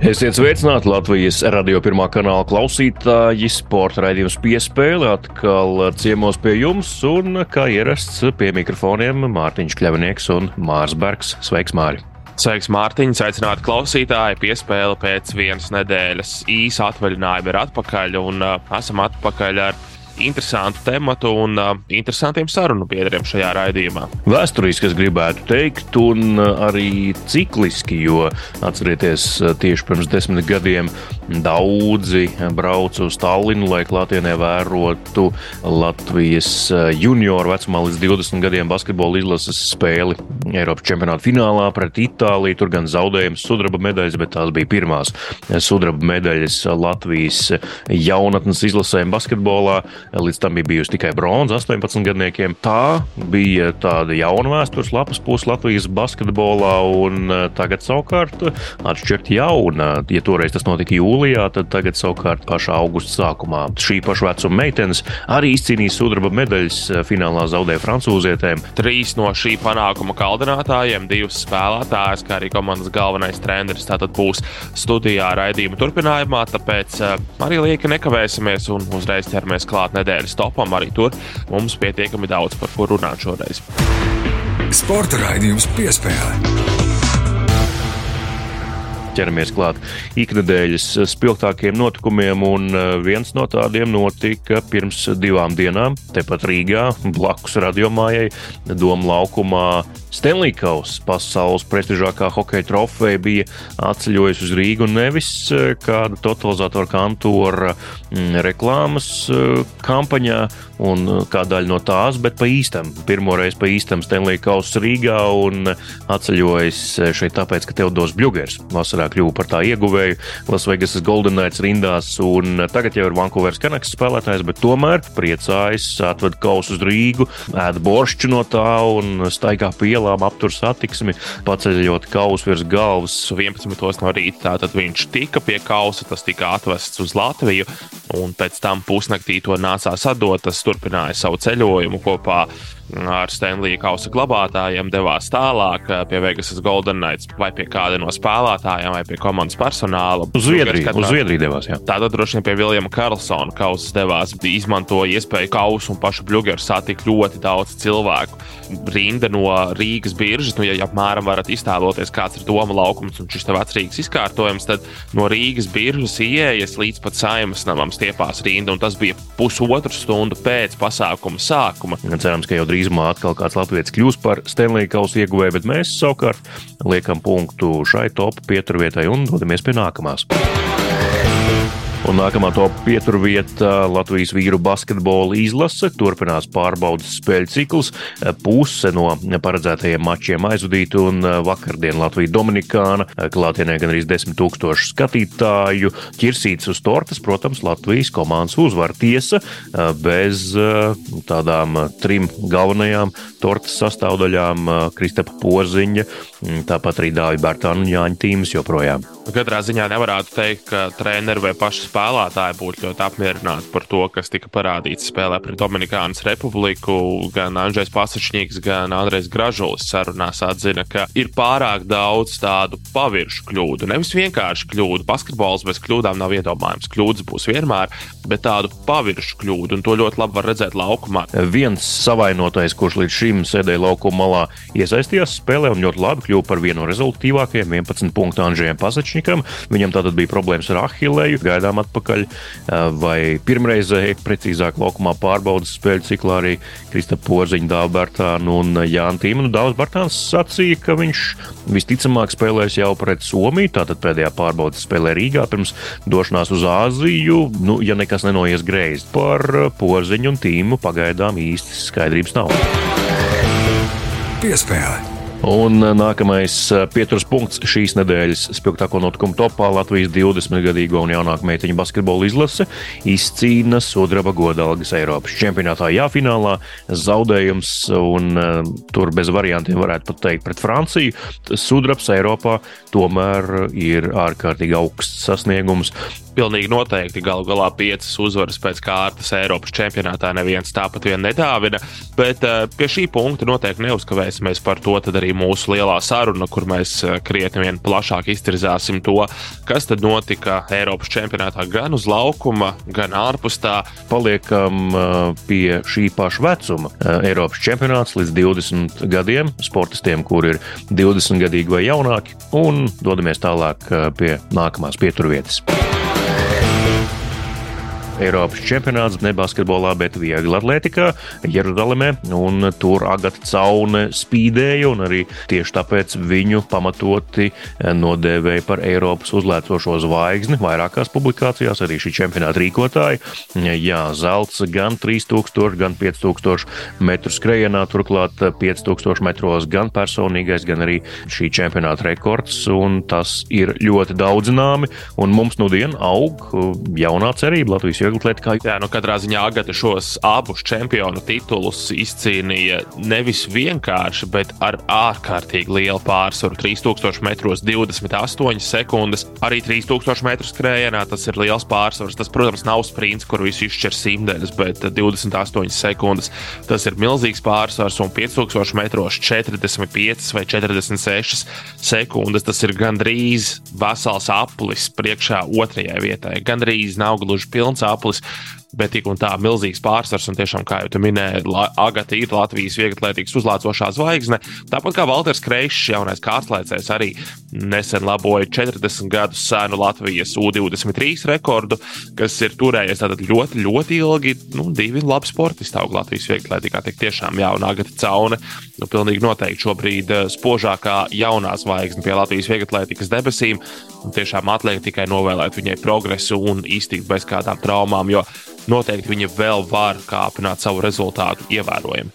Esiet sveicināti Latvijas radio pirmā kanāla klausītāji. Sporta raidījums piespēle atkal ciemos pie jums, un kā ierasts pie mikrofoniem Mārtiņš Kļavnieks un Mārs Bergs. Sveiks, Māri! Sveiks, Mārtiņ! Sveicināti klausītāji! Piespēle pēc vienas nedēļas īsa atvaļinājuma ir atpakaļ, un uh, esam atpakaļ ar interesantu tematu un uh, interesantiem sarunu biedriem šajā raidījumā. Vēsturiski es gribētu teikt, un uh, arī cikliski, jo atcerieties, uh, tieši pirms desmit gadiem daudzi brauca uz Tallinu, lai klātienē vērotu Latvijas uh, junioru vecumā līdz 20 gadiem basketbola izlases spēli Eiropas čempionāta finālā pret Itāliju. Tur gan zaudējums sudraba medaļas, bet tās bija pirmās sudraba medaļas Latvijas jaunatnes izlasēm basketbolā. Līdz tam bija bijusi tikai bronza 18 gadniekiem. Tā bija tāda jauna vēstures lapas puse Latvijas basketbolā, un e, tagad savukārt atšķirt jauna. Ja toreiz tas notika jūlijā, tad tagad savukārt pašā augusta sākumā šī paša vecuma meitenes arī izcīnīja sudraba medaļas e, finālā zaudēja francūzietēm. Trīs no šī panākuma kaldinātājiem, divas spēlētājas, kā arī komandas galvenais treneris, tātad būs studijā raidījuma turpinājumā, tāpēc e, arī lieki nekavēsimies un uzreiz ķeramies klāt nedēļas topam. Arī tur mums pietiekami daudz par ko runāt šoreiz. Sporta raidījums piespēle ķeramies klāt ikdienas spilgtākiem notikumiem, un eh, viens no tādiem notika pirms divām dienām, tepat Rīgā, blakus radiomājai, Doma laukumā. Stanley Kauss, pasaules prestižākā hokeja trofeja, bija atceļojusi uz Rīgu nevis eh, kāda totalizātora kantora mm, reklāmas eh, kampaņā un kā daļa no tās, bet pa īstam. Pirmoreiz pa īstam Stanley Kauss Rīgā un atceļojas šeit tāpēc, ka Teodors Bļugers vasarā kļuva par tā ieguvēju Lasvegas Golden Knights rindās, un tagad jau ir Vankūveras Kanaks spēlētājs, bet tomēr priecājas, atved kausu uz Rīgu, ēd boršķu no tā un staigā pa ielām, aptur satiksmi, paceļot kausu virs galvas. 11. no rīta tātad viņš tika pie kausa, tas tika atvests uz Latviju, un pēc tam pusnaktī to nācās atdot. Tas turpināja savu ceļojumu kopā ar Stanley kausa glabātājiem devās tālāk eh, pie Vegas Golden Knights vai pie kāda no spēlētājiem vai pie komandas personāla. Uz Zviedriju, katrā... uz Zviedriju devās. Jā. Tātad droši vien pie Viljama Karlsona kausas devās, izmantoja iespēju kausu un pašu blugeru satikt ļoti daudz cilvēku. Rinda no Rīgas biržas, nu, ja apmēram varat iztēloties, kāds ir doma laukums un šis vecs Rīgas izkārtojums, tad no Rīgas biržas ieejas līdz pat saimas namam stiepās rinda, un tas bija pusotru stundu pēc pasākuma sākuma. Cerams, ka jau drīz drīzumā atkal kāds latviečs kļūs par Stanley kausa ieguvēju, bet mēs savukārt liekam punktu šai top pieturvietai un dodamies pie nākamās. Un nākamā top pieturvieta Latvijas vīru basketbola izlase turpinās pārbaudas spēļu cikls. Puse no paredzētajiem mačiem aizvadīta un vakardien Latvija Dominikāna klātienē gan arī 10 tūkstošu skatītāju. Ķirsīts uz tortes, protams, Latvijas komandas uzvar tiesa bez tādām trim galvenajām tortes sastāvdaļām - Kristapa Porziņa, tāpat arī Dāvija Bērtāna un Jāņa Tīmas joprojām. Katrā ziņā nevarētu teikt, ka treneri vai paši spēlētāji būtu ļoti apmierināti par to, kas tika parādīts spēlē pret Dominikānas republiku. Gan Andrzejs Pasačņīgs, gan Andrejs Gražulis sarunās atzina, ka ir pārāk daudz tādu paviršu kļūdu. Nevis vienkārši kļūdu. Basketbols bez kļūdām nav iedomājams. Kļūdas būs vienmēr, bet tādu paviršu kļūdu, un to ļoti labi var redzēt laukumā. Viens savainotais, kurš līdz šim sēdēja laukuma malā, iesaistījās spēlē un ļoti labi kļuva par vienu no rezultatīvākajiem 11 punktu Andrzejam Pasačņīgam. Mišņikam. Viņam tātad bija problēmas ar Ahilēju, gaidām atpakaļ, vai pirmreizēji, precīzāk, laukumā pārbaudas spēļu ciklā arī Krista Porziņa, Dāva Bartāna un Jāna Tīmanu. Dāvs Bartāns sacīja, ka viņš visticamāk spēlēs jau pret Somiju, tātad pēdējā pārbaudas spēlē Rīgā pirms došanās uz Āziju, nu, ja nekas nenoies greizi. Par Porziņu un Tīmu pagaidām īsti skaidrības nav. Piespēle! Un nākamais pieturas punkts šīs nedēļas spilgtāko notikumu topā Latvijas 20-gadīgo un jaunāko meiteņu basketbola izlase izcīna sudraba godalgas Eiropas čempionātā. Jā, finālā zaudējums, un tur bez variantiem varētu pat teikt pret Franciju. Sudrabs Eiropā tomēr ir ārkārtīgi augsts sasniegums. Pilnīgi noteikti galu galā piecas uzvaras pēc kārtas Eiropas čempionātā neviens tāpat vien nedāvina, bet uh, pie šī punkta noteikti neuzkavēsimies par to arī mūsu lielā saruna, kur mēs uh, krietni vien plašāk iztirzāsim to, kas tad notika Eiropas čempionātā gan uz laukuma, gan ārpus tā. Paliekam uh, pie šī paša vecuma. Eiropas čempionāts līdz 20 gadiem sportistiem, kur ir 20 gadīgi vai jaunāki, un dodamies tālāk pie nākamās pieturvietas. Eiropas čempionāts ne basketbolā, bet viegli atletikā Jeruzalemē. Tur Agata Caune spīdēja, un arī tieši tāpēc viņu pamatoti nodēvēja par Eiropas uzlēcošo zvaigzni vairākās publikācijās, arī šī čempionāta rīkotāji. Jā, zelts gan 3000, gan 5000 metru skrejienā, turklāt 5000 metros gan personīgais, gan arī šī čempionāta rekords, tas ir ļoti daudzināmi, un mums nu dien aug jaunā cerība Latvijas vieglatlētikā. Jā, nu katrā ziņā Agata šos abus čempionu titulus izcīnīja nevis vienkārši, bet ar ārkārtīgi lielu pārsvaru. 3000 metros 28 sekundes, arī 3000 metru skrējienā tas ir liels pārsvars. Tas, protams, nav sprints, kur visu izšķir simtdaļas, bet 28 sekundes tas ir milzīgs pārsvars, un 5000 metros 45 vai 46 sekundes tas ir gandrīz vesels aplis priekšā otrajai vietai. Gandrīz nav gluži pilns aplis aplis. Bet tik un tā milzīgs pārsvars, un tiešām, kā jau minēji, Agata ir Latvijas vieglatlētīgas uzlācošā zvaigzne. Tāpat kā Valters Kreišs, jaunais kārslēcējs, arī nesen laboja 40 gadus senu Latvijas U23 rekordu, kas ir turējies ļoti, ļoti ilgi. Nu, divi labi sportisti aug Latvijas vieglatlētīgā. Tik tiešām jauna Agata Caune, nu, pilnīgi noteikti šobrīd eh, spožākā jaunā zvaigzne pie Latvijas vieglatlētīgas debesīm. Un tiešām atliek tikai novēlēt viņai progresu un iztikt bez kādām traumām, jo noteikti viņa vēl var kāpināt savu rezultātu ievērojami.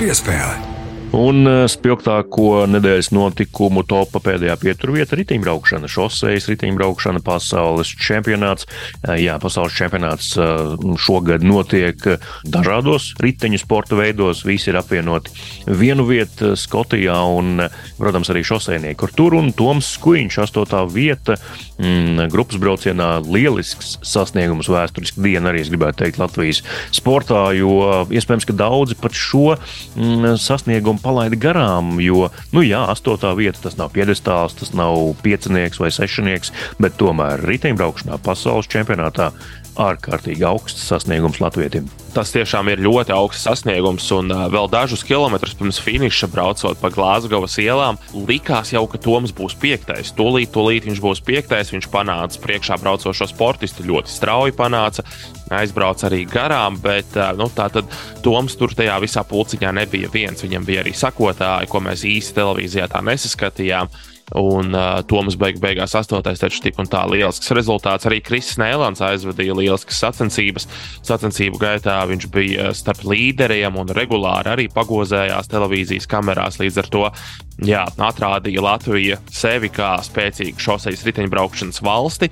Piespēle. Un eh, spilgtāko nedēļas notikumu topā pēdējā pieturvieta - riteņbraukšana, šoseis riteņbraukšana, pasaules čempionāts. Eh, jā, pasaules čempionāts eh, šogad notiek dažādos riteņu sporta veidos. Visi ir apvienoti vienu vietu Skotijā un, protams, arī šoseinieku ar tur. Un Toms Skuiņš, astotā vieta, mm, grupas braucienā lielisks sasniegums, vēsturiski diena arī, es gribētu teikt, Latvijas sportā, jo iespējams, ka daudzi pat šo mm, sasniegumu palaida garām. Jo, nu jā, astotā vieta tas nav piedestāls, tas nav piecinieks vai sešnieks, bet tomēr riteņbraukšanā pasaules čempionātā ārkārtīgi augsts sasniegums Latvijam. Tas tiešām ir ļoti augsts sasniegums, un uh, vēl dažus kilometrus pirms finiša braucot pa Glāzgovas ielām, likās jau, ka Toms būs piektais. Tūlīt, tūlīt viņš būs piektais. Viņš panāca priekšā braucošo sportistu ļoti strauji, panāca, aizbrauca arī garām, bet uh, nu, tā tad Toms tur tajā visā pulciņā nebija viens. Viņam bija arī sakotāji, ko mēs īsti televīzijā tā nesaskatījām. Un uh, Toms beig beigās astotais, taču tik un tā lielisks rezultāts. Arī Kristis Nēlans aizvadīja lieliskas sacensības. Sacensību gaitā viņš bija starp līderiem un regulāri arī pagozējās televīzijas kamerās. Līdz ar to jā, atrādīja Latviju sevi kā spēcīgu šoseis riteņbraukšanas valsti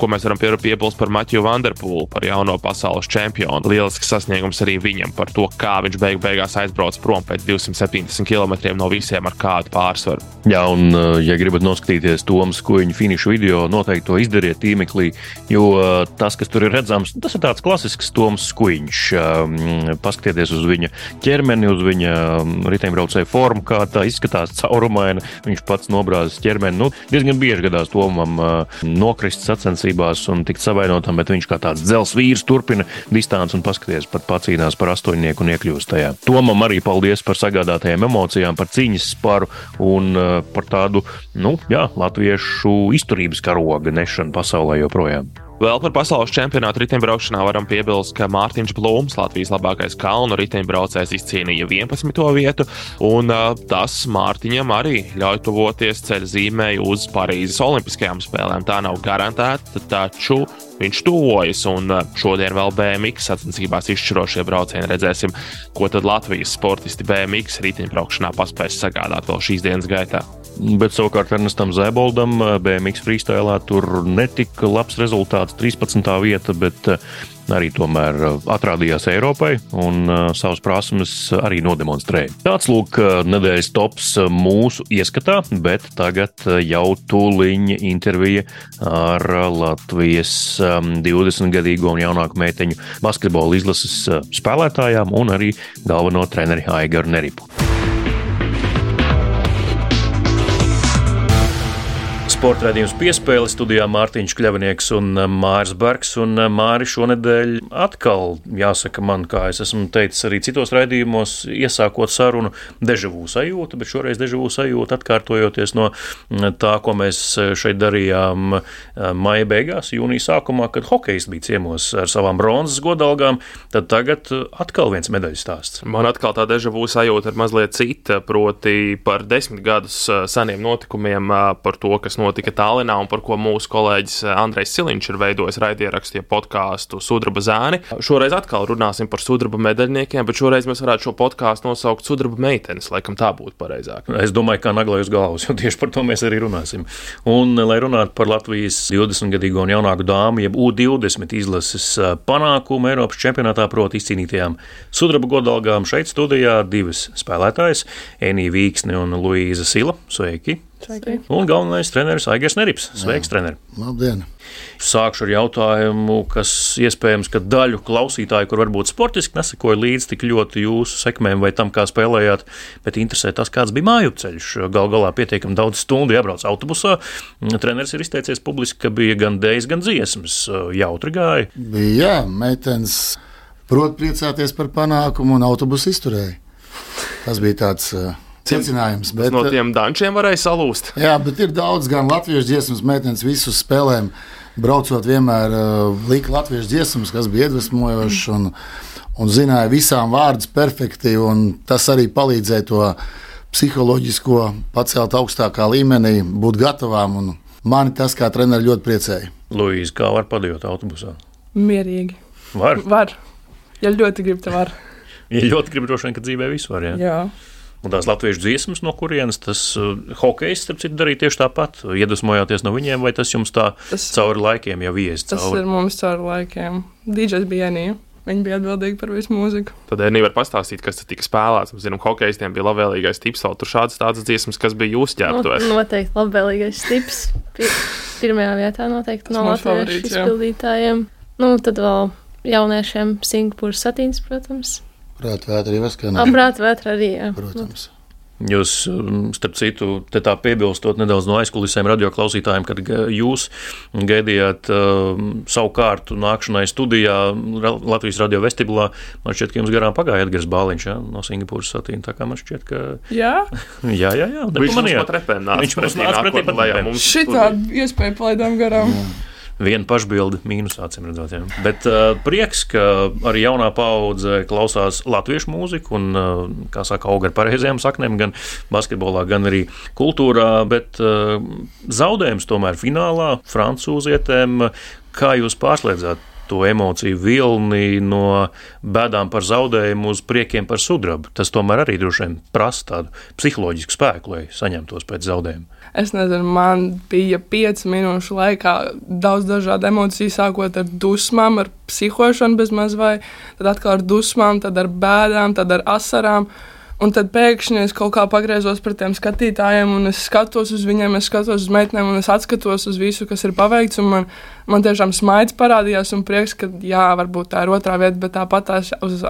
ko mēs varam piebilst par Matiju Vanderpūlu, par jauno pasaules čempionu. Lielisks sasniegums arī viņam par to, kā viņš beig beigās aizbrauc prom pēc 270 km no visiem ar kādu pārsvaru. Jā, un, uh, ja gribat noskatīties Tomas Kuņģa finišu video, noteikti to izdariet tīmeklī, jo uh, tas, kas tur ir redzams, tas ir tāds klasisks Toms Kuņģis. Um, paskatieties uz viņa ķermeni, uz viņa um, riteņbraucēju formu, kā tā izskatās caurumaina. Viņš pats nobrāzis ķermeni. Nu, diezgan bieži gadās Tomam uh, nokrist sacensības sacensībās un tikt savainotam, bet viņš kā tāds dzels vīrs turpina distanci un paskaties, pat pacīnās par astoņnieku un iekļūst tajā. Tomam arī paldies par sagādātajām emocijām, par cīņas sparu un uh, par tādu, nu, jā, latviešu izturības karoga nešanu pasaulē joprojām. Vēl par pasaules čempionātu riteņbraukšanā varam piebilst, ka Mārtiņš Blūms, Latvijas labākais kalnu riteņbraucējs, izcīnīja 11. vietu, un tas Mārtiņam arī ļauj tuvoties ceļa zīmēji uz Parīzes Olimpiskajām spēlēm. Tā nav garantēta, taču viņš tuvojas. Un šodien vēl BMX sacensībās izšķirošie braucieni. Redzēsim, ko tad Latvijas sportisti BMX riteņbraukšanā paspēs sagādāt vēl šīs dienas gaitā. Bet savukārt Ernestam Zēboldam BMX freestēlā tur netika labs rezultāts, 13. vieta, bet arī tomēr atrādījās Eiropai un savas prasmes arī nodemonstrēja. Tāds lūk nedēļas tops mūsu ieskatā, bet tagad jau tūliņa intervija ar Latvijas 20-gadīgo un jaunāku meiteņu basketbola izlases spēlētājām un arī galveno treneri Aigaru Neripu. Sporta raidījums piespēle studijā Mārtiņš Kļavnieks un uh, Māris Bergs. Un uh, Māri šonadēļ atkal, jāsaka man, kā es esmu teicis arī citos raidījumos, iesākot sarunu, dežavu sajūta, bet šoreiz dežavu sajūta atkārtojoties no mm, tā, ko mēs uh, šeit darījām maija beigās, jūnija sākumā, kad hokejs bija ciemos ar savām bronzas godalgām, tad tagad atkal viens medaļas stāsts. Man atkal tā dežavu sajūta ir mazliet cita, proti par desmit gadus seniem notikumiem, par to, kas notika notika Tallinā un par ko mūsu kolēģis eh, Andrejs Siliņš ir veidojis raidierakstu, ja podkāstu Sudraba zēni. Šoreiz atkal runāsim par sudraba medaļniekiem, bet šoreiz mēs varētu šo podkāstu nosaukt Sudraba meitenes. Laikam tā būtu pareizāk. Es domāju, kā naglai uz galvas, jo tieši par to mēs arī runāsim. Un, lai runātu par Latvijas 20-gadīgo un jaunāku dāmu, jeb U20 izlases eh, panākumu Eiropas čempionātā, proti, izcīnītajām sudraba godalgām, šeit studijā divas spēlētājas - Enija Vīksne un Luīza Sila. Sveiki! Sveiki. Un galvenais treneris Aigars Nerips. Sveiks, treneri! Labdien! Sākšu ar jautājumu, kas iespējams, ka daļu klausītāju, kur varbūt sportiski nesakoja līdzi tik ļoti jūsu sekmēm vai tam, kā spēlējāt, bet interesē tas, kāds bija māju ceļš. Gal galā pietiekami daudz stundu jābrauc autobusā. Treneris ir izteicies publiski, ka bija gan dēļas, gan dziesmas. Jautri gāja. Bija, jā, meitenes prot priecāties par panākumu un autobusu izturēja. Tas bija tāds. Uh, secinājums. Bet, no tiem dančiem varēja salūst. Jā, bet ir daudz gan latviešu dziesmas meitenes visus spēlēm. Braucot, vienmēr uh, lika latviešu dziesmas, kas bija iedvesmojošas un, un zināja visām vārdus perfekti. Tas arī palīdzēja to psiholoģisko pacelt augstākā līmenī, būt gatavām. Mani tas kā treneris ļoti priecēja. Luīza, kā var padot autobusā? Mierīgi. Var. var. Ja ļoti grib, tad var. ja ļoti grib, droši vien, ka dzīvē viss var. Jā. jā. Un tās latviešu dziesmas, no kurienes tas uh, hokejs, starp citu, darīja tieši tāpat. Iedvesmojāties no viņiem, vai tas jums tā tas, cauri laikiem jau ies? Tas cauri? ir mums cauri laikiem. Dīdžers bija Enija. Viņi bija atbildīgi par visu mūziku. Tad Enija var pastāstīt, kas tika spēlēts. Mēs zinām, hokejistiem bija labvēlīgais tips, vēl tur šādas tādas dziesmas, kas bija jūsu ķēptuvēs. No, noteikti labvēlīgais tips. Pirmajā vietā noteikti no latviešu izpildītājiem. Nu, tad vēl jauniešiem Singapūras satīns, protams. Prāta vētra arī vaskanā. Prāta vētra arī, jā. Protams. Jūs, um, starp citu, te tā piebilstot nedaudz no aizkulisēm radioklausītājiem, kad jūs gaidījāt uh, savu kārtu nākšanai studijā Latvijas radio vestibulā. Man šķiet, ka jums garām pagāja Edgars Bāliņš ja, no Singapūras satīna. Tā kā man šķiet, ka. Jā, jā, jā. jā viņš mums pat repēm nāca. Viņš mums nāca pretī pat lejā. Šitā iespēja palaidām garām. Jā viena pašbilde mīnusā, acīm redzot. Jā. Bet uh, prieks, ka arī jaunā paudze klausās latviešu mūziku un, uh, kā saka, auga ar pareizajām saknēm, gan basketbolā, gan arī kultūrā. Bet uh, zaudējums tomēr finālā francūzietēm. Kā jūs pārslēdzat to emociju vilni no bēdām par zaudējumu uz priekiem par sudrabu. Tas tomēr arī droši vien prasa tādu psiholoģisku spēku, lai saņemtos pēc zaudējuma. Es nezinu, man bija piecu minūšu laikā daudz dažādu emociju, sākot ar dusmām, ar psihošanu bezmaz vai, tad atkal ar dusmām, tad ar bēdām, tad ar asarām. Un tad pēkšņi es kaut kā pagriezos pret tiem skatītājiem, un es skatos uz viņiem, es skatos uz meitenēm, un es skatos uz visu, kas ir paveikts. Man, man tiešām smaids parādījās, un prieks, ka jā, varbūt tā ir otrā vieta, bet tāpat tās uz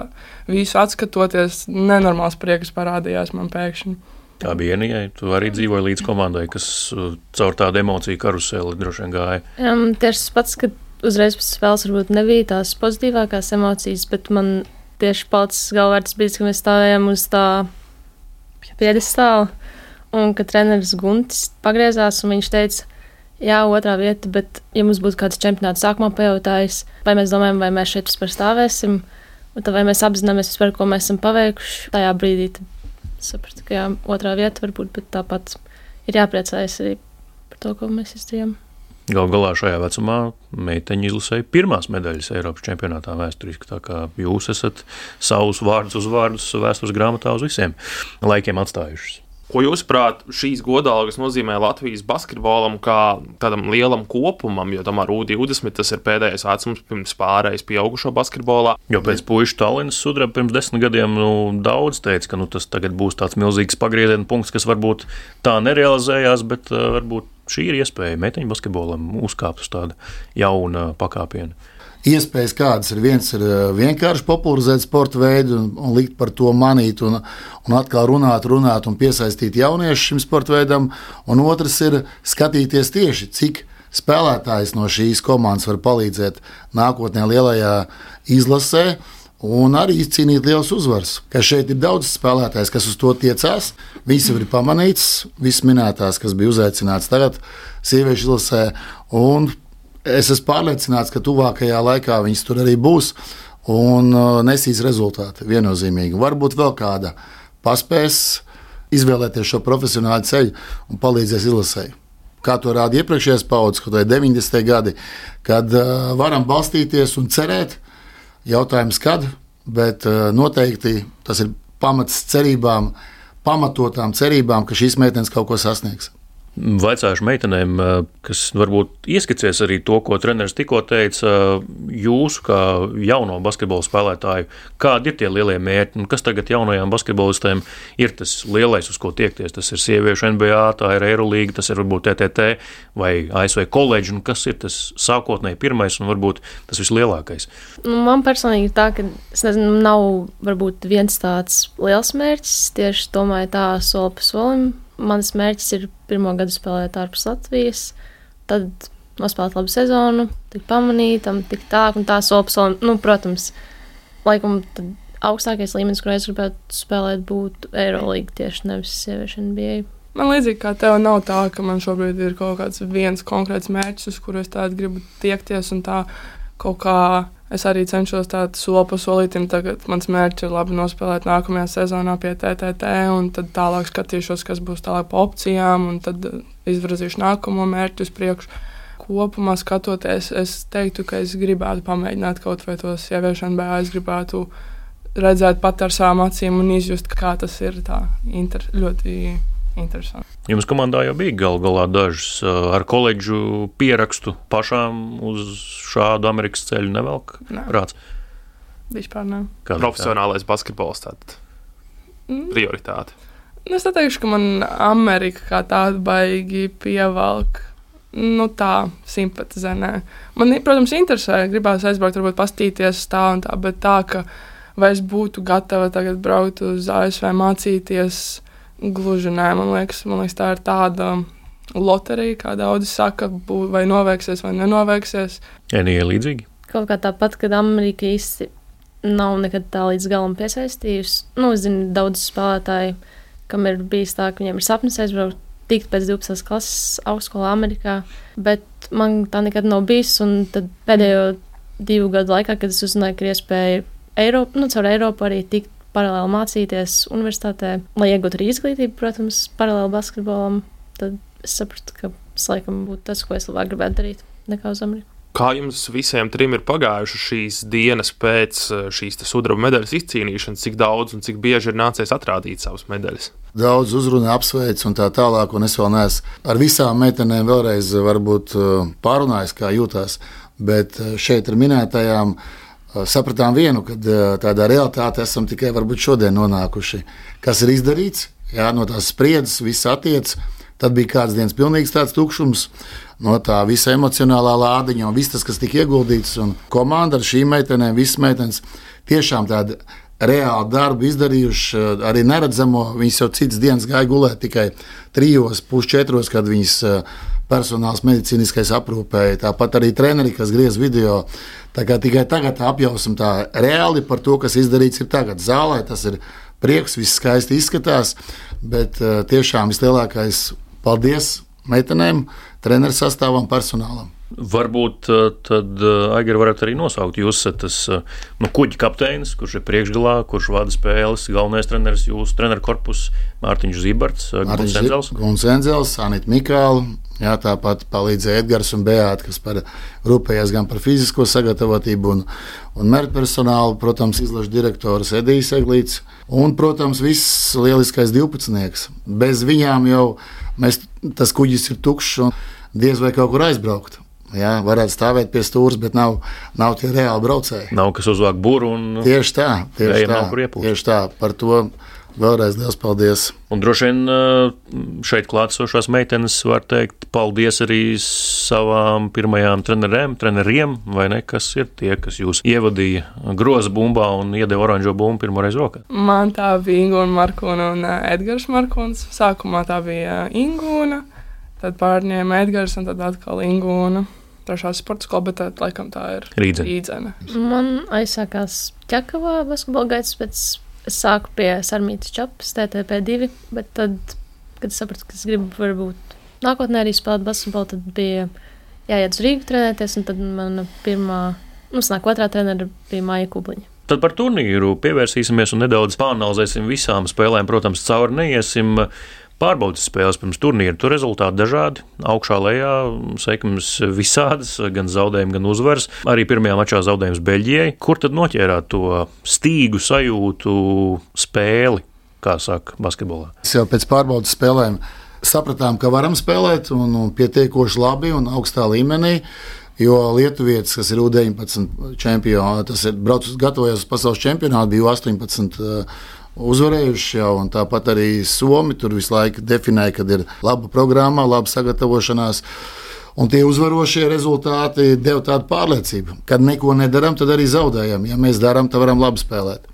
visu skatoties, nenormāls prieks parādījās man pēkšņi. Tā bija Enijai. Tu arī dzīvoji līdz komandai, kas uh, caur tādu emociju karuseli droši vien gāja. Um, tieši tas pats, ka uzreiz pēc spēles varbūt nebija tās pozitīvākās emocijas, bet man tieši palicis galvārds bija, ka mēs stāvējām uz tā piedestāla. Un ka treneris Guntis pagriezās un viņš teica, jā, otrā vieta, bet, ja mums būtu kāds čempionāts sākumā pajautājis, vai mēs domājam, vai mēs šeit vispār stāvēsim, tad vai mēs apzināmies vispār, ko mēs esam paveikuši tajā brīdī. Tad sapratu, ka jā, otrā vieta varbūt, bet tāpat ir jāpriecājas arī par to, ko mēs izdarījām. Galu galā šajā vecumā meiteņi izlasīja pirmās medaļas Eiropas čempionātā vēsturiski. Tā kā jūs esat savus vārdus, uzvārdus vēstures grāmatā uz visiem laikiem atstājušas. Ko jūs prāt, šīs godalgas nozīmē Latvijas basketbolam kā tādam lielam kopumam, jo tomēr U20 tas ir pēdējais vecums pirms pārējais pieaugušo basketbolā? Jo pēc puikas Tallinas sudraba pirms desmit gadiem nu, daudz teica, ka nu, tas tagad būs tāds milzīgs pagrieziena punkts, kas varbūt tā nerealizējās, bet uh, varbūt šī ir iespēja meiteņu basketbolam uzkāpt uz tāda jauna pakāpiena iespējas, kādas ir. Viens ir eh, vienkārši popularizēt sporta veidu un, un likt par to manīt, un, un atkal runāt, runāt un piesaistīt jauniešus šim sporta veidam. Un otrs ir skatīties tieši, cik spēlētājs no šīs komandas var palīdzēt nākotnē lielajā izlasē. Un arī izcīnīt liels uzvaras. Ka šeit ir daudz spēlētājs, kas uz to tiecās. Visi ir pamanīts, visas minētās, kas bija uzaicināts tagad sieviešu izlasē. Es esmu pārliecināts, ka tuvākajā laikā viņas tur arī būs un uh, nesīs rezultātu viennozīmīgi. Varbūt vēl kāda paspēs izvēlēties šo profesionālu ceļu un palīdzēs izlasēji. Kā to rāda iepriekšējās paudzes, kad ir 90. gadi, kad uh, varam balstīties un cerēt. Jautājums, kad, bet uh, noteikti tas ir pamats cerībām, pamatotām cerībām, ka šīs meitenes kaut ko sasniegs. Vaicāšu meitenēm, eh, kas varbūt ieskicēs arī to, ko treneris tikko teica, jūsu kā jauno basketbola spēlētāju, kādi ir tie lielie mērķi, un kas tagad jaunajām basketbolistēm ir tas lielais, uz ko tiekties. Tas ir sieviešu NBA, tā ir Eirolīga, tas ir varbūt TTT vai ASV koledža, un kas ir tas sākotnēji pirmais un varbūt tas vislielākais. Nu, man personīgi tā, ka nezinu, nav varbūt viens tāds liels mērķis, tieši domāju tā soli pa solim mans mērķis ir pirmo gadu spēlēt ārpus Latvijas, tad nospēlēt labu sezonu, tik pamanītam, tik tā un tā solis. Nu, protams, laikam augstākais līmenis, kur es gribētu spēlēt, būtu Eirolandes tieši nevis sieviešu NBA. Man līdzīgi kā tev nav tā, ka man šobrīd ir kaut kāds viens konkrēts mērķis, uz kuru es tādu gribu tiekties un tā kaut kā es arī cenšos tādu soli pa solītam. Tagad mans mērķis ir labi nospēlēt nākamajā sezonā pie TTT, un tad tālāk skatīšos, kas būs tālāk pa opcijām, un tad uh, izvirzīšu nākamo mērķu uz priekšu. Kopumā skatoties, es teiktu, ka es gribētu pamēģināt kaut vai to sieviešu NBA. Es gribētu redzēt pat ar savām acīm un izjust, kā tas ir tā inter, ļoti interesanti. Jums komandā jau bija gal galā dažas ar koledžu pierakstu pašām uz šādu Amerikas ceļu nevelk Nē. prāts. Vispār ne. Kā Profesionālais basketbols tātad Mm. prioritāte. Nu, Es neteikšu, ka man Amerika kā tāda baigi pievelk. Nu, tā simpatizē. Nē. Man, protams, interesē, gribās aizbraukt, varbūt pastīties tā un tā, bet tā, ka vai es būtu gatava tagad braukt uz ASV mācīties, gluži nē. Man liekas, man liekas tā ir tāda loterija, kā daudzi saka, bū, vai noveiksies vai nenoveiksies. Enija līdzīgi. Kaut kā tāpat, kad Amerika īsti nav nekad tā līdz galam piesaistījusi. Nu, es zinu, daudz spēlētāju, kam ir bijis tā, ka viņiem ir sapnis aizbraukt tikt pēc 12. klases augstskolā Amerikā, bet man tā nekad nav bijis. Un tad pēdējo divu gadu laikā, kad es uzzināju, ka ir iespēja Eiropu, nu, caur Eiropu arī tikt paralēli mācīties universitātē, lai iegūtu arī izglītību, protams, paralēli basketbolam, tad es sapratu, ka tas laikam būtu tas, ko es labāk gribētu darīt nekā uz Ameriku. Kā jums visiem trim ir pagājušas šīs dienas pēc eh, šīs sudraba medaļas izcīnīšanas, cik daudz un cik bieži ir nācies atrādīt savas medaļas? Daudz uzrunā, apsveic un tā tālāk, un es vēl neesmu ar visām meitenēm vēlreiz varbūt uh, pārunājis, kā jūtās. Bet šeit ar minētajām sapratām vienu, ka tādā realitātē esam tikai varbūt šodien nonākuši. Kas ir izdarīts? Jā, no tās spriedzes viss attiecas. Tad bija kāds dienas pilnīgs tāds tukšums no tā visa emocionālā lādiņa un viss tas, kas tika ieguldīts. Komanda ar šīm meitenēm, visas meitenes, tiešām tādu reālu darbu izdarījuši, arī neredzamo. Viņas jau citas dienas gāja gulēt tikai trijos, pusčetros, kad viņas eh, personāls medicīniskais aprūpēja. Tāpat arī treneri, kas griez video. Tikai tagad apjausim tā reāli par to, kas izdarīts ir tagad zālē. Tas ir prieks, viss skaisti izskatās, bet uh, tiešām vislielākais paldies meitenēm, treneru sastāvam, personālam. Varbūt uh, tad uh, Aigara varētu arī nosaukt. Jūs esat tas uh, nu, kuģa kapteinis, kurš ir priekšgalā, kurš vada spēles, galvenais treneris, jūsu treneru korpus Mārtiņš Zibarts, Guns Enzels. Guns Enzels, Anita Mikāla. Jā, tāpat palīdzēja Edgars un Beata, kas par, rūpējās gan par fizisko sagatavotību un, un mērķu personālu. Protams, izlaša direktors Edijs Eglīts un, protams, viss lieliskais 12. Bez viņām jau mēs, tas kuģis ir tukšs un diez vai kaut kur aizbraukt. Jā, varētu stāvēt pie stūra, bet nav, nav tie reāli braucēji. Nav kas uzvāk būru un tieši tā. Tieši tā, tieši tā. Par to vēlreiz liels paldies. Un droši vien šeit klātesošās meitenes var teikt paldies arī savām pirmajām trenerēm, treneriem, vai ne, kas ir tie, kas jūs ievadīja groza bumbā un iedeva oranžo bumbu pirmoreiz rokā. Man tā bija Ingūna Markona un Edgars Markons. Sākumā tā bija Ingūna, tad pārņēma Edgars un tad atkal Ingūna trešā sporta skola, bet tā, laikam tā ir Rīdzene. Rīdzene. Man aizsākās ķekavā basketbola gaitas, pēc es sāku pie Sarmītas čapas, TTP2, bet tad, kad es sapratu, ka es gribu varbūt nākotnē arī spēlēt basketbolu, tad bija jāiet uz Rīgu trenēties, un tad mana pirmā, nu, nāk otrā trenera bija Māja Kubliņa. Tad par turnīru pievērsīsimies un nedaudz pāranalizēsim visām spēlēm. Protams, cauri neiesim pārbaudas spēles pirms turnīra. Tur rezultāti dažādi, augšā lejā, sekmes visādas, gan zaudējumi, gan uzvaras. Arī pirmajā mačā zaudējums Beļģijai. Kur tad noķērāt to stīgu sajūtu spēli, kā saka basketbolā? Es jau pēc pārbaudas spēlēm sapratām, ka varam spēlēt un, un pietiekoši labi un augstā līmenī. Jo Lietuvietis, kas ir U-19 čempions, tas ir braucis, gatavojas uz pasaules čempionātu, bija 18 uh, uzvarējuši jau, un tāpat arī Somi tur visu laiku definēja, ka ir laba programma, laba sagatavošanās. Un tie uzvarošie rezultāti deva tādu pārliecību, ka neko nedaram, tad arī zaudējam. Ja mēs darām, tad varam labi spēlēt.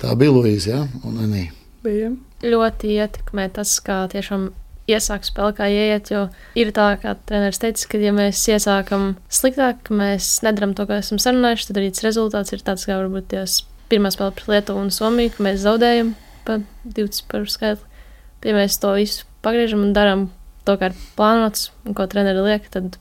Tā bija Luīza ja? un Anī. Bija. Ļoti ietekmē tas, kā tiešām iesāk spēli, kā ieiet. Jo ir tā, kā treneris teica, ka, ja mēs iesākam sliktāk, mēs nedaram to, ko esam sarunājuši, tad arī tas rezultāts ir tāds, kā varbūt tās pirmā spēle pret Lietuvu un Somiju, ka mēs zaudējam pa 20 par skaitli. Ja mēs to visu pagriežam un darām to, kā ir plānots un ko treneri liek, tad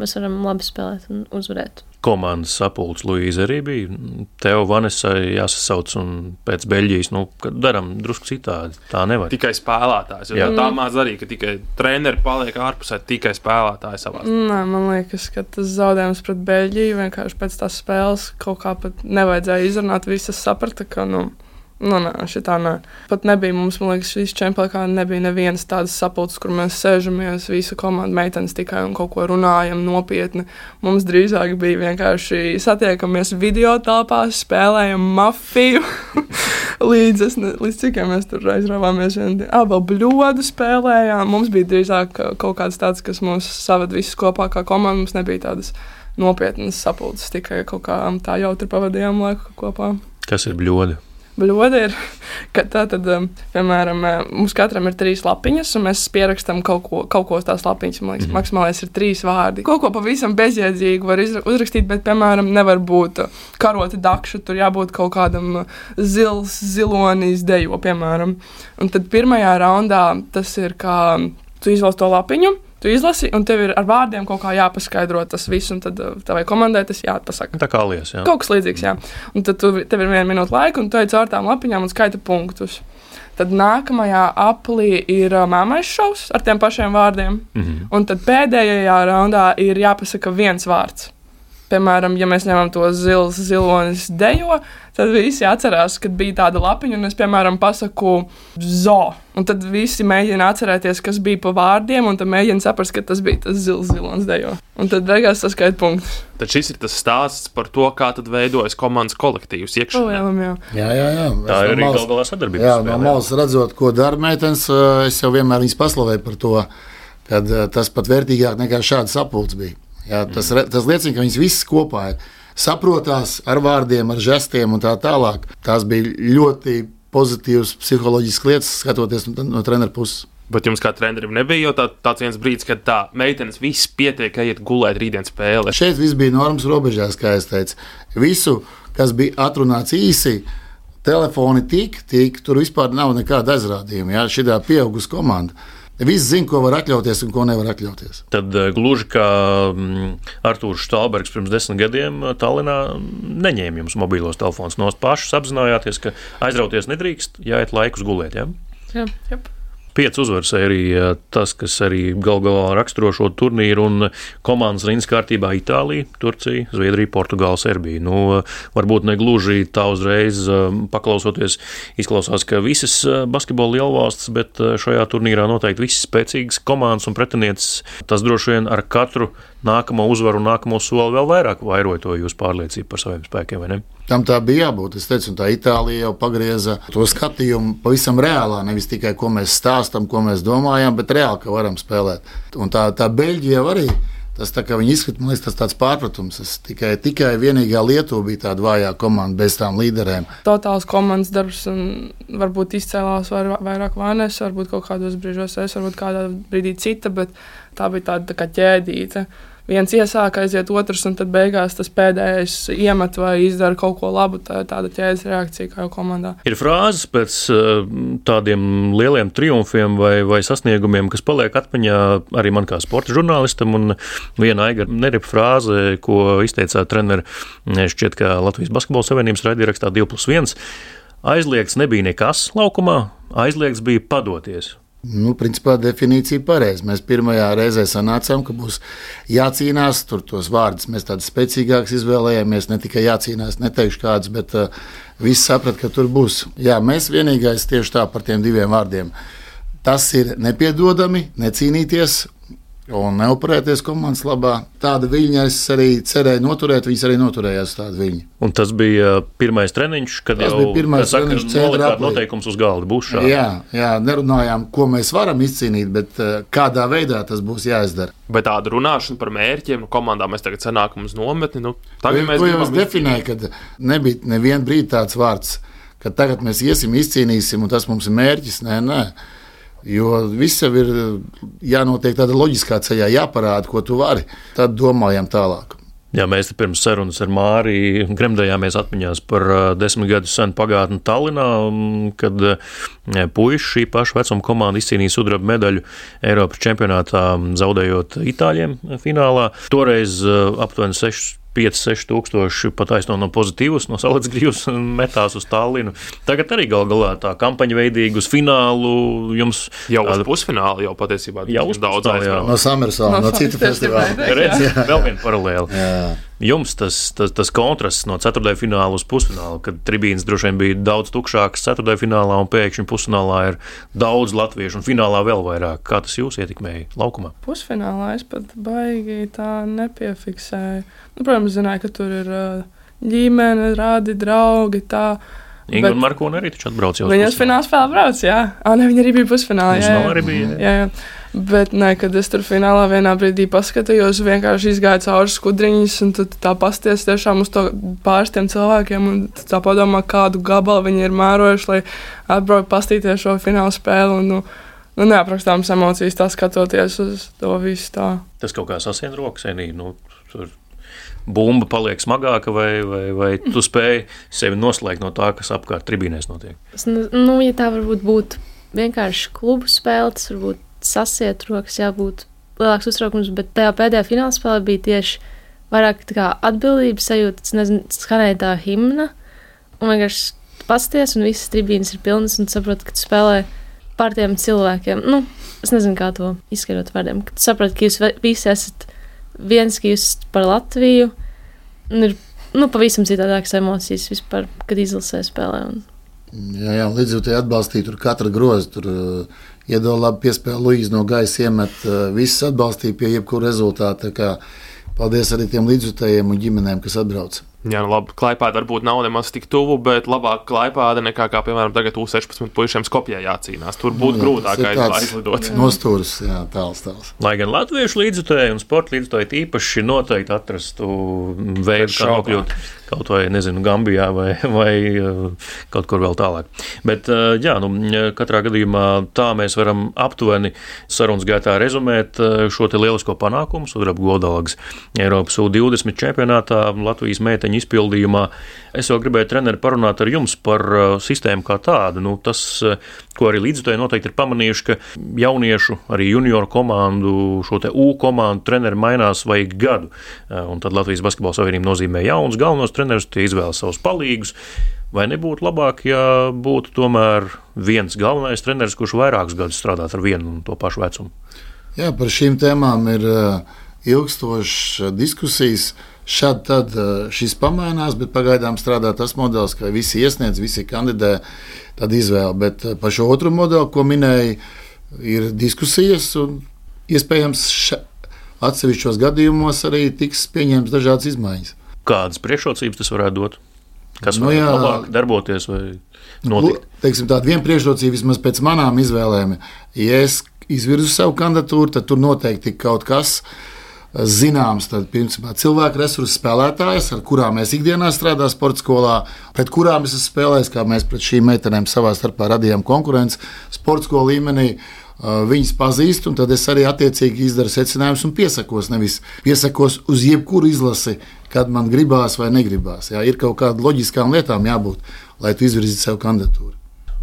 mēs varam labi spēlēt un uzvarēt komandas sapulcs Luīza arī bija. Tev, Vanesai, jāsasauc un pēc Beļģijas, nu, kad darām drusku citādi. Tā nevar. Tikai spēlētājs. Jo tā māca arī, ka tikai treneri paliek ārpusē, tikai spēlētāji savā. Nē, man liekas, ka tas zaudējums pret Beļģiju vienkārši pēc tās spēles kaut kā pat nevajadzēja izrunāt. Visas saprata, ka, nu, Nu, nē, šitā nē. Pat nebija mums, man liekas, šīs čempionātā nebija nevienas tādas sapulces, kur mēs sēžamies, visa komanda meitenes tikai un kaut ko runājam nopietni. Mums drīzāk bija vienkārši satiekamies video telpās, spēlējam mafiju. līdz, es, ne, līdz cik mēs tur aizrāvāmies, ah, vēl bļodu spēlējām. Mums bija drīzāk kaut kāds tāds, kas mūs saved visus kopā kā komanda. Mums nebija tādas nopietnas sapulces, tikai kaut kā tā jautri pavadījām laiku kopā. Kas ir bļodi? Bļoda ir, ka tā tad, um, piemēram, uh, mums katram ir trīs lapiņas, un mēs pierakstām kaut ko, kaut ko uz tās lapiņas. Man liekas, mm -hmm. maksimālais ir trīs vārdi. Kaut ko pavisam bezjēdzīgu var uzrakstīt, bet, piemēram, nevar būt uh, karoti dakša, tur jābūt kaut kādam uh, zils, zilonis dejo, piemēram. Un tad pirmajā raundā tas ir, kā tu izvēlies to lapiņu tu izlasi, un tev ir ar vārdiem kaut kā jāpaskaidro tas viss, un tad uh, tavai komandai tas jāpasaka. Tā kā lies, jā. Kaut kas līdzīgs, jā. Un tad tu, tev ir viena minūte laika, un tu ej caur tām lapiņām un skaita punktus. Tad nākamajā aplī ir uh, māmais šovs ar tiem pašiem vārdiem. Mm -hmm. Un tad pēdējā raundā ir jāpasaka viens vārds. Piemēram, ja mēs ņemam to zils, zilonis dejo, tad visi atcerās, ka bija tāda lapiņa, un es, piemēram, pasaku zo. Un tad visi mēģina atcerēties, kas bija pa vārdiem, un tad mēģina saprast, ka tas bija tas zils, zilonis dejo. Un tad beigās saskaita punktus. Tad šis ir tas stāsts par to, kā veidojas komandas kolektīvs iekšā. Oh, jā, jā. jā, jā, jā. Tā ir arī gal galā sadarbība. Jā, no malas redzot, ko dara meitenes, es jau vienmēr viņas paslavēju par to, ka tas pat vērtīgāk nekā šāds sapulcs bija. Jā, tas, tas liecina, ka viņas visas kopā ir saprotās ar vārdiem, ar žestiem un tā tālāk. Tās bija ļoti pozitīvas psiholoģiskas lietas, skatoties no, treneru puses. Bet jums kā trenerim nebija jau tā, tāds viens brīdis, kad tā meitenes viss pietiek, iet gulēt rītdienas spēlē. Šeit viss bija normas robežās, kā es teicu. Visu, kas bija atrunāts īsi, telefoni tik, tik, tur vispār nav nekāda aizrādījuma. Jā, šī ir pieauguša komanda. Visi zina, ko var atļauties un ko nevar atļauties. Tad eh, gluži kā mm, Arthurs Stalbergs pirms desmit gadiem eh, Tallinā mm, neņēma jums mobilos telefonus no pašas, apzinājāties, ka aizrauties nedrīkst, jāiet laikus gulēt. Ja? Jā. Jep. Pieci uzvaras sērija, tas, kas arī gal galā raksturo šo turnīru un komandas rindas kārtībā - Itālija, Turcija, Zviedrija, Portugāla, Serbija. Nu, varbūt ne gluži tā uzreiz um, paklausoties, izklausās, ka visas uh, basketbola lielvalstis, bet uh, šajā turnīrā noteikti visas spēcīgas komandas un pretinieces. Tas droši vien ar katru nākamo uzvaru un nākamo soli vēl vairāk vairoja to jūsu pārliecību par saviem spēkiem, vai ne? Tam tā bija jābūt. Es teicu, tā Itālija jau pagrieza to skatījumu pavisam reālā. Nevis tikai ko mēs stāstām, ko mēs domājam, bet reāli, ka varam spēlēt. Un tā, tā Beļģija arī. Tas tā kā viņi izskatās, man liekas, tas tāds pārpratums. Es tikai, tikai vienīgā Lietuva bija tāda vājā komanda bez tām līderēm. Totāls komandas darbs, un varbūt izcēlās vair- vairāk Vānes, varbūt kaut kādos brīžos es, varbūt kādā brīdī cita, bet tā bija tāda tā kā ķēdīte. Viens iesāk, aiziet otrs, un tad beigās tas pēdējais iemet vai izdara kaut ko labu. Tā ir tāda ķēdes reakcija, kā jau komandā. Ir frāzes pēc uh, tādiem lieliem triumfiem vai, vai sasniegumiem, kas paliek atmiņā arī man kā sporta žurnālistam. Un viena aiga neripa frāze, ko izteicāt treneri, šķiet, ka Latvijas Basketbola Savienības raidierakstā 2 plus 1. Aizliegts nebija nekas laukumā, aizliegts bija padoties. Nu, principā definīcija ir pareiza. Mēs pirmajā reizē sanācām, ka būs jācīnās. Tur tos vārdus mēs tādus spēcīgākus izvēlējāmies. Ne tikai jācīnās, neteikšu kādus, bet uh, visi saprata, ka tur būs. Jā, mēs vienīgais tieši tā par tiem diviem vārdiem. Tas ir nepiedodami, necīnīties. Un neoperēties komandas labā. Tāda viņa es arī cerēju noturēt. Viņas arī noturējās tādu viņu. Un tas bija pirmais treniņš, kad Tas jau bija treniņš nolikāt noteikums uz galda. Būs šādi. Jā, jā, nerunājām, ko mēs varam izcīnīt, bet uh, kādā veidā tas būs jāizdara. Bet tāda runāšana par mērķiem, nu, komandā mēs tagad sanākam uz nometni. Nu, tagad mēs jau definēju, kad nebija nevienu brīdi tāds vārds, ka tagad mēs iesim, izcīnīsim, un tas mums ir mērķis. Nē, nē. Jo viss jau ir jānotiek tādā loģiskā ceļā, jāparāda, ko tu vari. Tad domājam tālāk. Jā, mēs pirms sarunas ar Māriju gremdējāmies atmiņās par ā, desmit gadu senu pagātni Tallinā, m, kad ā, puiši šī paša vecuma komanda izcīnīja sudraba medaļu Eiropas čempionātā, m, zaudējot Itāļiem finālā. Toreiz aptuveni 6. 5-6 tūkstoši pataisno no pozitīvas, no salas grīvas metās uz Tallinu. Tagad arī gal galā tā kampaņa veidīga uz finālu. Jums jau uz pusfinālu, jau patiesībā Jau uz daudz aizvēlēt. No Samersona, no, no citu festivāla. Redz, vēl viena paralēla. Jā. Jums tas, tas, tas kontrasts no ceturtajā fināla uz pusfinālu, kad tribīnas droši vien bija daudz tukšākas ceturtajā finālā, un pēkšņi pusfinālā ir daudz latviešu, un finālā vēl vairāk. Kā tas jūs ietekmēja laukumā? Pusfinālā es pat baigi tā nepiefiksēju. Nu, protams, zināju, ka tur ir uh, ģimene, rādi, draugi. Tā. Inga un Markona arī taču atbrauc jau Viņas finālā spēlē brauc, jā. Ah, ne, viņa arī bija pusfinālā. Jā, Pusfinālā jā. arī bija, jā. jā, jā. Bet, nē, kad es tur finālā vienā brīdī paskatījos, vienkārši izgāju cauri skudriņus, un tā pasties tiešām uz to pāris tiem cilvēkiem, un tā padomā, kādu gabalu viņi ir mērojuši, lai atbrauktu pastīties šo fināla spēli. Un, nu, nu, neaprakstāmas emocijas, tā skatoties uz to visu tā. Tas kaut kā sasien rokas, Enī. Nu, tur bumba paliek smagāka, vai, vai, vai tu spēj sevi noslēgt no tā, kas apkārt tribīnēs notiek. Es, nu, nu, ja tā varbūt būtu vienkārši klubu spēle, tas varbūt sasiet rokas, jābūt lielāks uztraukums, bet tajā pēdējā fināla spēlē bija tieši vairāk atbildības sajūta, nezinu, skanēja tā himna, un vienkārši pasties, un visas tribīnes ir pilnas, un tu saproti, ka tu spēlē par tiem cilvēkiem. Nu, es nezinu, kā to izskaidrot vārdiem, ka tu saproti, ka jūs visi esat viens, ka jūs esat par Latviju, un ir, nu, pavisam citādākas emocijas vispār, kad izlasē spēlē. Un... Jā, jā līdz ar to atbalstīja tur katra groza. Tur uh, iedod labi piespēli Luīs no gaisa iemet. Uh, viss atbalstīja pie jebkura rezultāta. Paldies arī tiem līdzjutējiem un ģimenēm, kas atbrauc. Jā, nu labi, Klaipēda varbūt nav nemaz tik tuvu, bet labāk Klaipēda nekā, kā, piemēram, tagad U16 puišiem Skopjā jācīnās. Tur būtu Jā, grūtāk aizlidot. Nostūris, jā, tāls, tāls. Lai gan latviešu līdzjutēji un sporta līdzjutēji īpaši noteikti atrastu veidu, kā nokļūt kaut vai nezinu, Gambijā vai, vai kaut kur vēl tālāk. Bet, jā, nu, katrā gadījumā tā mēs varam aptuveni sarunas gaitā rezumēt šo lielisko panākumu sudraba godalgas Eiropas U20 čempionātā Latvijas meiteņu izpildījumā. Es jau gribēju treneri parunāt ar jums par sistēmu kā tādu. Nu, tas, ko arī līdzekļi noteikti ir pamanījuši, ka jauniešu, arī junioru komandu, šo U komandu treneri mainās vajag gadu. Un tad Latvijas Basketbola Savienība nozīmē jaunus galvenos trenerus, tie izvēlas savus palīgus. Vai nebūtu labāk, ja būtu tomēr viens galvenais treneris, kurš vairākus gadus strādāt ar vienu un to pašu vecumu? Jā, par šīm tēmām ir ilgstošas diskusijas. Šādi tad šis pamainās, bet pagaidām strādā tas modelis, ka visi iesniedz, visi kandidē, tad izvēle. Bet par šo otru modeli, ko minēja, ir diskusijas un iespējams atsevišķos gadījumos arī tiks pieņemts dažādas izmaiņas. Kādas priekšrocības tas varētu dot? Kas nu, jā, labāk darboties vai notikt? Teiksim, tāda viena priekšrocība vismaz pēc manām izvēlēm. Ja es izvirzu savu kandidatūru, tad tur noteikti kaut kas zināms. Tad, principā, cilvēku resursu spēlētājas, ar kurām mēs ikdienā strādājam sporta skolā, pret kurām es esmu spēlējis, kā mēs pret šīm meitenēm savā starpā radījām konkurenci sporta skolu līmenī. Viņas pazīst, un tad es arī attiecīgi izdaru secinājumus un piesakos. Nevis piesakos uz jebkuru izlasi, kad man gribās vai negribās. Jā, ir kaut kādām loģiskām lietām jābūt, lai tu izvirzītu sev kandidatūru.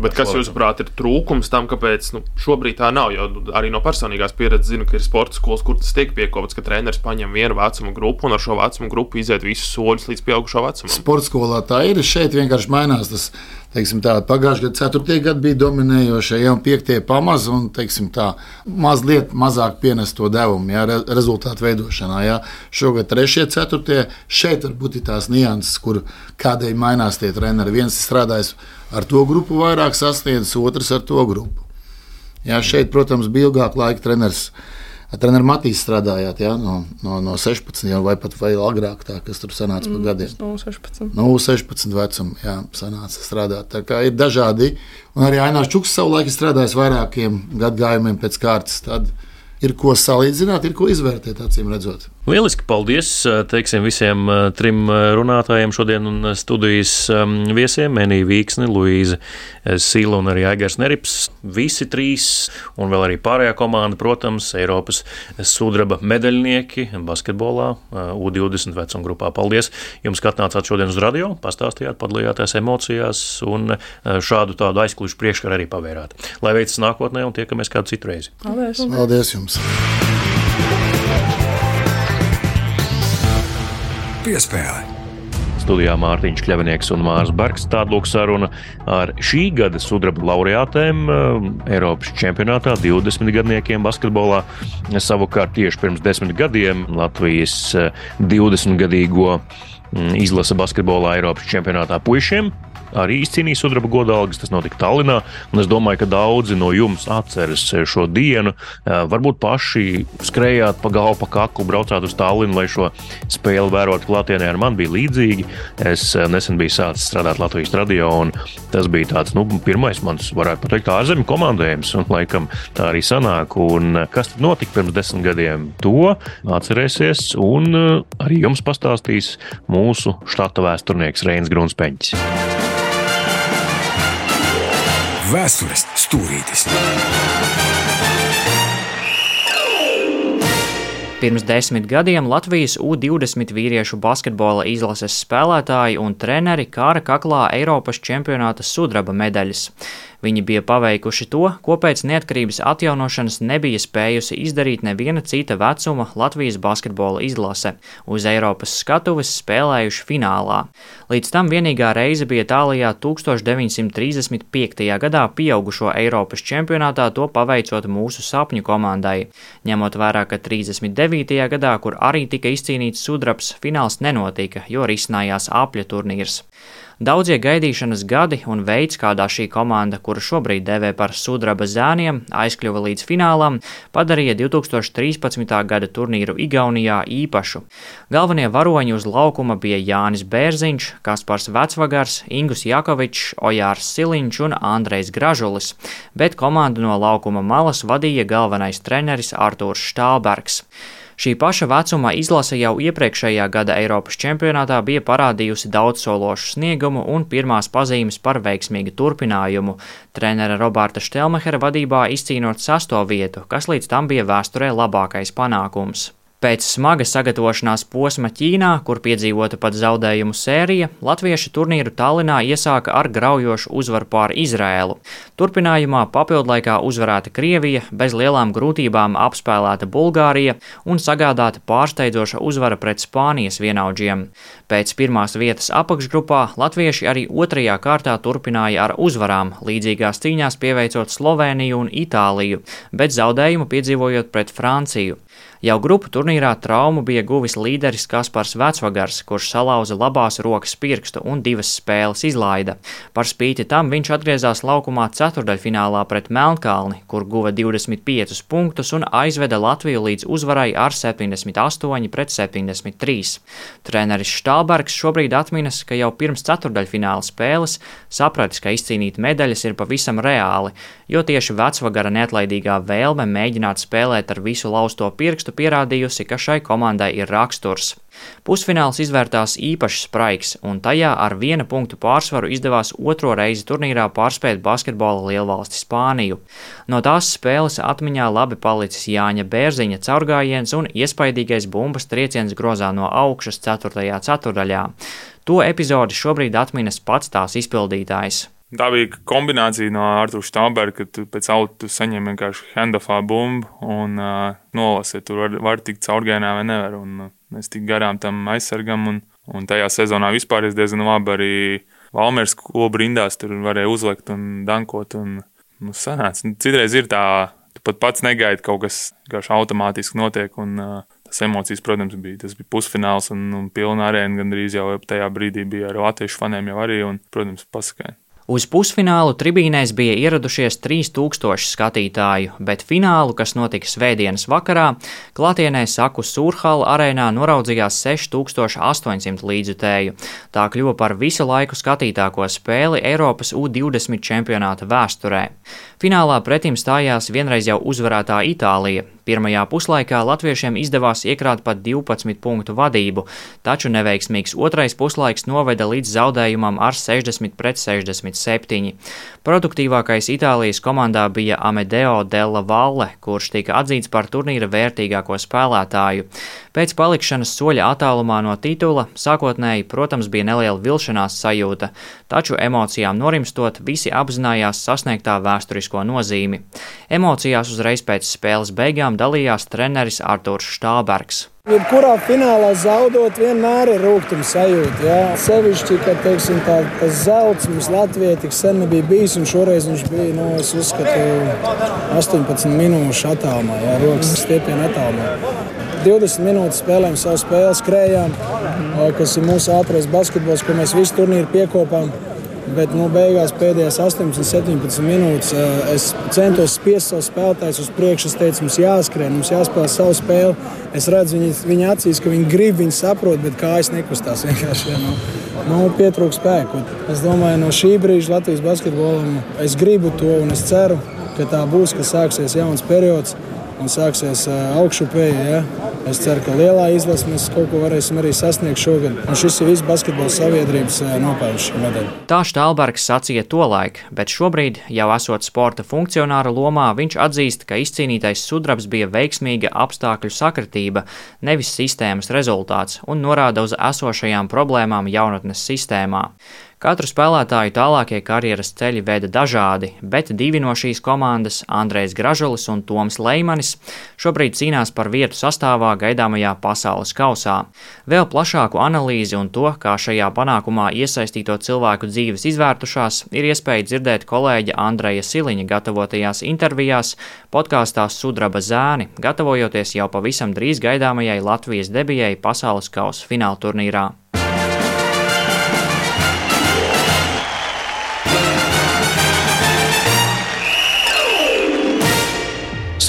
Bet kas, jūsuprāt, ir trūkums tam, kāpēc nu, šobrīd tā nav? Jo arī no personīgās pieredzes zinu, ka ir sporta skolas, kur tas tiek piekopts, ka treneris paņem vienu vecumu grupu un ar šo vecumu grupu iziet visus soļus līdz pieaugušo vecumam. Sporta skolā tā ir. Šeit vienkārši mainās tas. Pagājušajā gadā 4. gada bija dominējošie, jau 5. pamaz un teiksim, tā, mazliet mazāk pienes to devumu jā, rezultātu veidošanā. Jā. Šogad 3. un 4. šeit varbūt ir tās nianses, kur kādēļ mainās tie treneri. Viens strādājis ar to grupu vairāk sasniedzis, otrs ar to grupu. Jā, šeit, protams, bija ilgāk laika treneris. Treneris Matīs strādājāt ja, no, no, no 16 jau vai pat vēl agrāk, tā, kas tur sanāca mm, pa gadiem. No 16. No 16 vecuma, jā, sanāca strādāt. Tā kā ir dažādi. Un arī Ainārs Čuks savulaik strādājis vairākiem gadgājumiem pēc kārtas. Tad ir ko salīdzināt, ir ko izvērtēt, acīm redzot. Lieliski, paldies teiksim, visiem trim runātājiem šodien un studijas viesiem - Menija Vīksni, Luīza Sīla un arī Aigars Nerips. Visi trīs un vēl arī pārējā komanda, protams, Eiropas sudraba medaļnieki basketbolā U20 vecuma grupā. Paldies jums, ka atnācāt šodien uz radio, pastāstījāt, padalījāties emocijās un šādu tādu aizkulisku priekškaru arī pavērāt. Lai veicas nākotnē un tiekamies kādu citu reizi. Paldies! Paldies jums! Piespēle. Studijā Mārtiņš Kļavinieks un Mārs Bergs. Tāda lūk saruna ar šī gada sudraba laureātēm eh, Eiropas čempionātā 20 gadniekiem basketbolā. Savukārt tieši pirms desmit gadiem Latvijas 20-gadīgo eh, mm, izlase basketbolā Eiropas čempionātā puišiem arī izcīnīja sudraba godalgas. Tas notika Tallinā. Es domāju, ka daudzi no jums atceras šo dienu. Varbūt paši skrējāt pa galvu, pa kaklu, braucāt uz Tallinu, lai šo spēli vērotu klātienē. Ar mani bija līdzīgi. Es nesen biju sācis strādāt Latvijas radio, un tas bija tāds nu, pirmais mans, varētu teikt, ārzemju komandējums. Un, laikam tā arī sanāk. Un, kas tad notika pirms desmit gadiem? To atcerēsies, un arī jums pastāstīs mūsu štata vēsturnieks Reinis Grunspeņķis. Vēstures stūrītis. Pirms desmit gadiem Latvijas U-20 vīriešu basketbola izlases spēlētāji un treneri kāra kaklā Eiropas čempionāta sudraba medaļas. Viņi bija paveikuši to, ko pēc neatkarības atjaunošanas nebija spējusi izdarīt neviena cita vecuma Latvijas basketbola izlase - uz Eiropas skatuves spēlējuši finālā. Līdz tam vienīgā reize bija Itālijā 1935. gadā pieaugušo Eiropas čempionātā, to paveicot mūsu sapņu komandai. Ņemot vērā, ka 39. gadā, kur arī tika izcīnīts sudrabs, fināls nenotika, jo risinājās apļa turnīrs. Daudzie gaidīšanas gadi un veids, kādā šī komanda, kuru šobrīd dēvē par sudraba zēniem, aizkļuva līdz finālam, padarīja 2013. gada turnīru Igaunijā īpašu. Galvenie varoņi uz laukuma bija Jānis Bērziņš, Kaspars Vecvagars, Ingus Jakovičs, Ojārs Siliņš un Andrejs Gražulis, bet komandu no laukuma malas vadīja galvenais treneris Artūrs Štālbergs. Šī paša vecuma izlase jau iepriekšējā gada Eiropas čempionātā bija parādījusi daudzsološu sniegumu un pirmās pazīmes par veiksmīgu turpinājumu. Trenera Roberta Štelmehera vadībā izcīnot sasto vietu, kas līdz tam bija vēsturē labākais panākums. Pēc smaga sagatavošanās posma Ķīnā, kur piedzīvota pat zaudējumu sērija, latvieši turnīru Tallinā iesāka ar graujošu uzvaru pār Izrēlu. Turpinājumā papildlaikā uzvarēta Krievija, bez lielām grūtībām apspēlēta Bulgārija un sagādāta pārsteidzoša uzvara pret Spānijas vienaudžiem. Pēc pirmās vietas apakšgrupā latvieši arī otrajā kārtā turpināja ar uzvarām, līdzīgās cīņās pieveicot Sloveniju un Itāliju, bet zaudējumu piedzīvojot pret Franciju. Jau grupu turnīrā traumu bija guvis līderis Kaspars Vecvagars, kurš salauza labās rokas pirkstu un divas spēles izlaida. Par spīti tam viņš atgriezās laukumā ceturdaļfinālā pret Melnkalni, kur guva 25 punktus un aizveda Latviju līdz uzvarai ar 78 pret 73. Treneris Štālbergs šobrīd atminas, ka jau pirms ceturdaļfināla spēles sapratis, ka izcīnīt medaļas ir pavisam reāli, jo tieši Vecvagara neatlaidīgā vēlme mēģināt spēlēt ar visu lausto pirkstu pirkstu pierādījusi, ka šai komandai ir raksturs. Pusfināls izvērtās īpaši spraigs, un tajā ar viena punktu pārsvaru izdevās otro reizi turnīrā pārspēt basketbola lielvalsti Spāniju. No tās spēles atmiņā labi palicis Jāņa Bērziņa caurgājiens un iespaidīgais bumbas trieciens grozā no augšas 4. ceturdaļā. To epizodi šobrīd atminas pats tās izpildītājs. Tā bija kombinācija no Arthurs Stamberga, ka tu pēc auto saņem vienkārši handoffā bumbu un uh, nolasi, tur var, var tikt caurgājienā vai nevar. Un, uh, mēs tik garām tam aizsargam, un, un tajā sezonā vispār ir diezgan labi arī Valmērs kobu rindās, tur varēja uzlikt un dankot. Un, nu, sanāca. Nu, citreiz ir tā, tu pat pats negaidi kaut kas, kas automātiski notiek. Un, uh, Tas emocijas, protams, bija. Tas bija pusfināls un, un pilna arēna. Gan drīz jau tajā brīdī bija ar latviešu faniem jau arī. Un, protams, pasakaini. Uz pusfinālu tribīnēs bija ieradušies 3000 skatītāju, bet finālu, kas notika svētdienas vakarā, klātienē Saku Surhala arēnā noraudzījās 6800 līdzutēju. Tā kļuva par visu laiku skatītāko spēli Eiropas U20 čempionāta vēsturē. Finālā pretim stājās vienreiz jau uzvarētā Itālija, Pirmajā puslaikā latviešiem izdevās iekrāt pat 12 punktu vadību, taču neveiksmīgs otrais puslaiks noveda līdz zaudējumam ar 60 pret 67. Produktīvākais Itālijas komandā bija Amedeo Della Valle, kurš tika atzīts par turnīra vērtīgāko spēlētāju. Pēc palikšanas soļa attālumā no titula sākotnēji, protams, bija neliela vilšanās sajūta, taču emocijām norimstot, visi apzinājās sasniegtā vēsturisko nozīmi. Emocijās uzreiz pēc spēles beigām beigām dalījās treneris Artūrs Štābergs. Jebkurā finālā zaudot, vienmēr ir rūkuma sajūta. Jā. Sevišķi, ka teiksim, tā, tas zelts mums Latvijā tik sen nebija bijis, un šoreiz viņš bija, nu, es uzskatu, 18 minūšu attālumā, jā, rokas stiepienu attālumā. 20 minūtes spēlējām savu spēli, skrējām, kas ir mūsu ātrais basketbols, ko mēs visu turnīru piekopām. Bet nu, beigās pēdējās 18, 17 minūtes es centos spiest savu spēlētāju uz priekšu. Es teicu, mums jāskrien, mums jāspēlē savu spēli. Es redzu viņa, viņa acīs, ka viņi grib, viņi saprot, bet kājas nekustās. Vienkārši ja, nu, nu, pietrūkst spēku. Es domāju, no šī brīža Latvijas basketbolam es gribu to un es ceru, ka tā būs, ka sāksies jauns periods un sāksies augšupēji. Ja? Es ceru, ka lielā izlasē mēs kaut ko varēsim arī sasniegt šogad. Un šis ir viss basketbola sabiedrības nopelns šī medaļa. Tā Štālbergs sacīja tolaik, bet šobrīd, jau esot sporta funkcionāra lomā, viņš atzīst, ka izcīnītais sudrabs bija veiksmīga apstākļu sakritība, nevis sistēmas rezultāts, un norāda uz esošajām problēmām jaunatnes sistēmā. Katru spēlētāju tālākie karjeras ceļi veda dažādi, bet divi no šīs komandas, Andrejs Gražulis un Toms Leimanis, šobrīd cīnās par vietu sastāvā gaidāmajā pasaules kausā. Vēl plašāku analīzi un to, kā šajā panākumā iesaistīto cilvēku dzīves izvērtušās, ir iespēja dzirdēt kolēģa Andreja Siliņa gatavotajās intervijās podkāstā Sudraba zēni, gatavojoties jau pavisam drīz gaidāmajai Latvijas debijai pasaules kausa fināla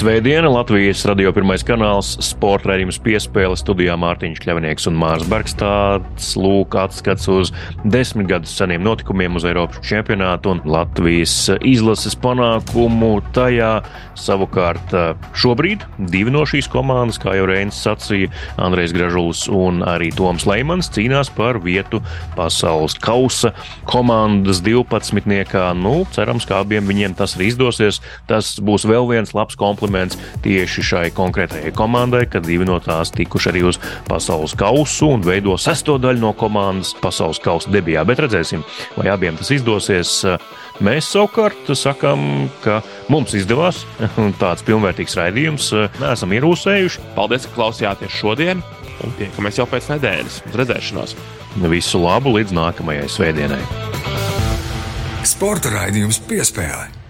Svētdiena Latvijas radio pirmais kanāls, sporta raidījums piespēle studijā Mārtiņš Kļavnieks un Mārs Bergs. Tāds lūk atskats uz desmit gadus seniem notikumiem uz Eiropas čempionātu un Latvijas izlases panākumu tajā. Savukārt šobrīd divi no šīs komandas, kā jau Reinis sacīja, Andrejs Gražulis un arī Toms Leimans cīnās par vietu pasaules kausa komandas 12. Nu, cerams, ka abiem viņiem tas arī izdosies. Tas būs vēl viens labs kompliments kompliments tieši šai konkrētajai komandai, kad divi no tās tikuši arī uz pasaules kausu un veido sesto daļu no komandas pasaules kausa debijā. Bet redzēsim, vai abiem tas izdosies. Mēs savukārt sakām, ka mums izdevās tāds pilnvērtīgs raidījums. Neesam ierūsējuši. Paldies, ka klausījāties šodien, un tiekamies jau pēc nedēļas. Uz redzēšanos! Visu labu līdz nākamajai svētdienai! Sporta raidījums piespēlē.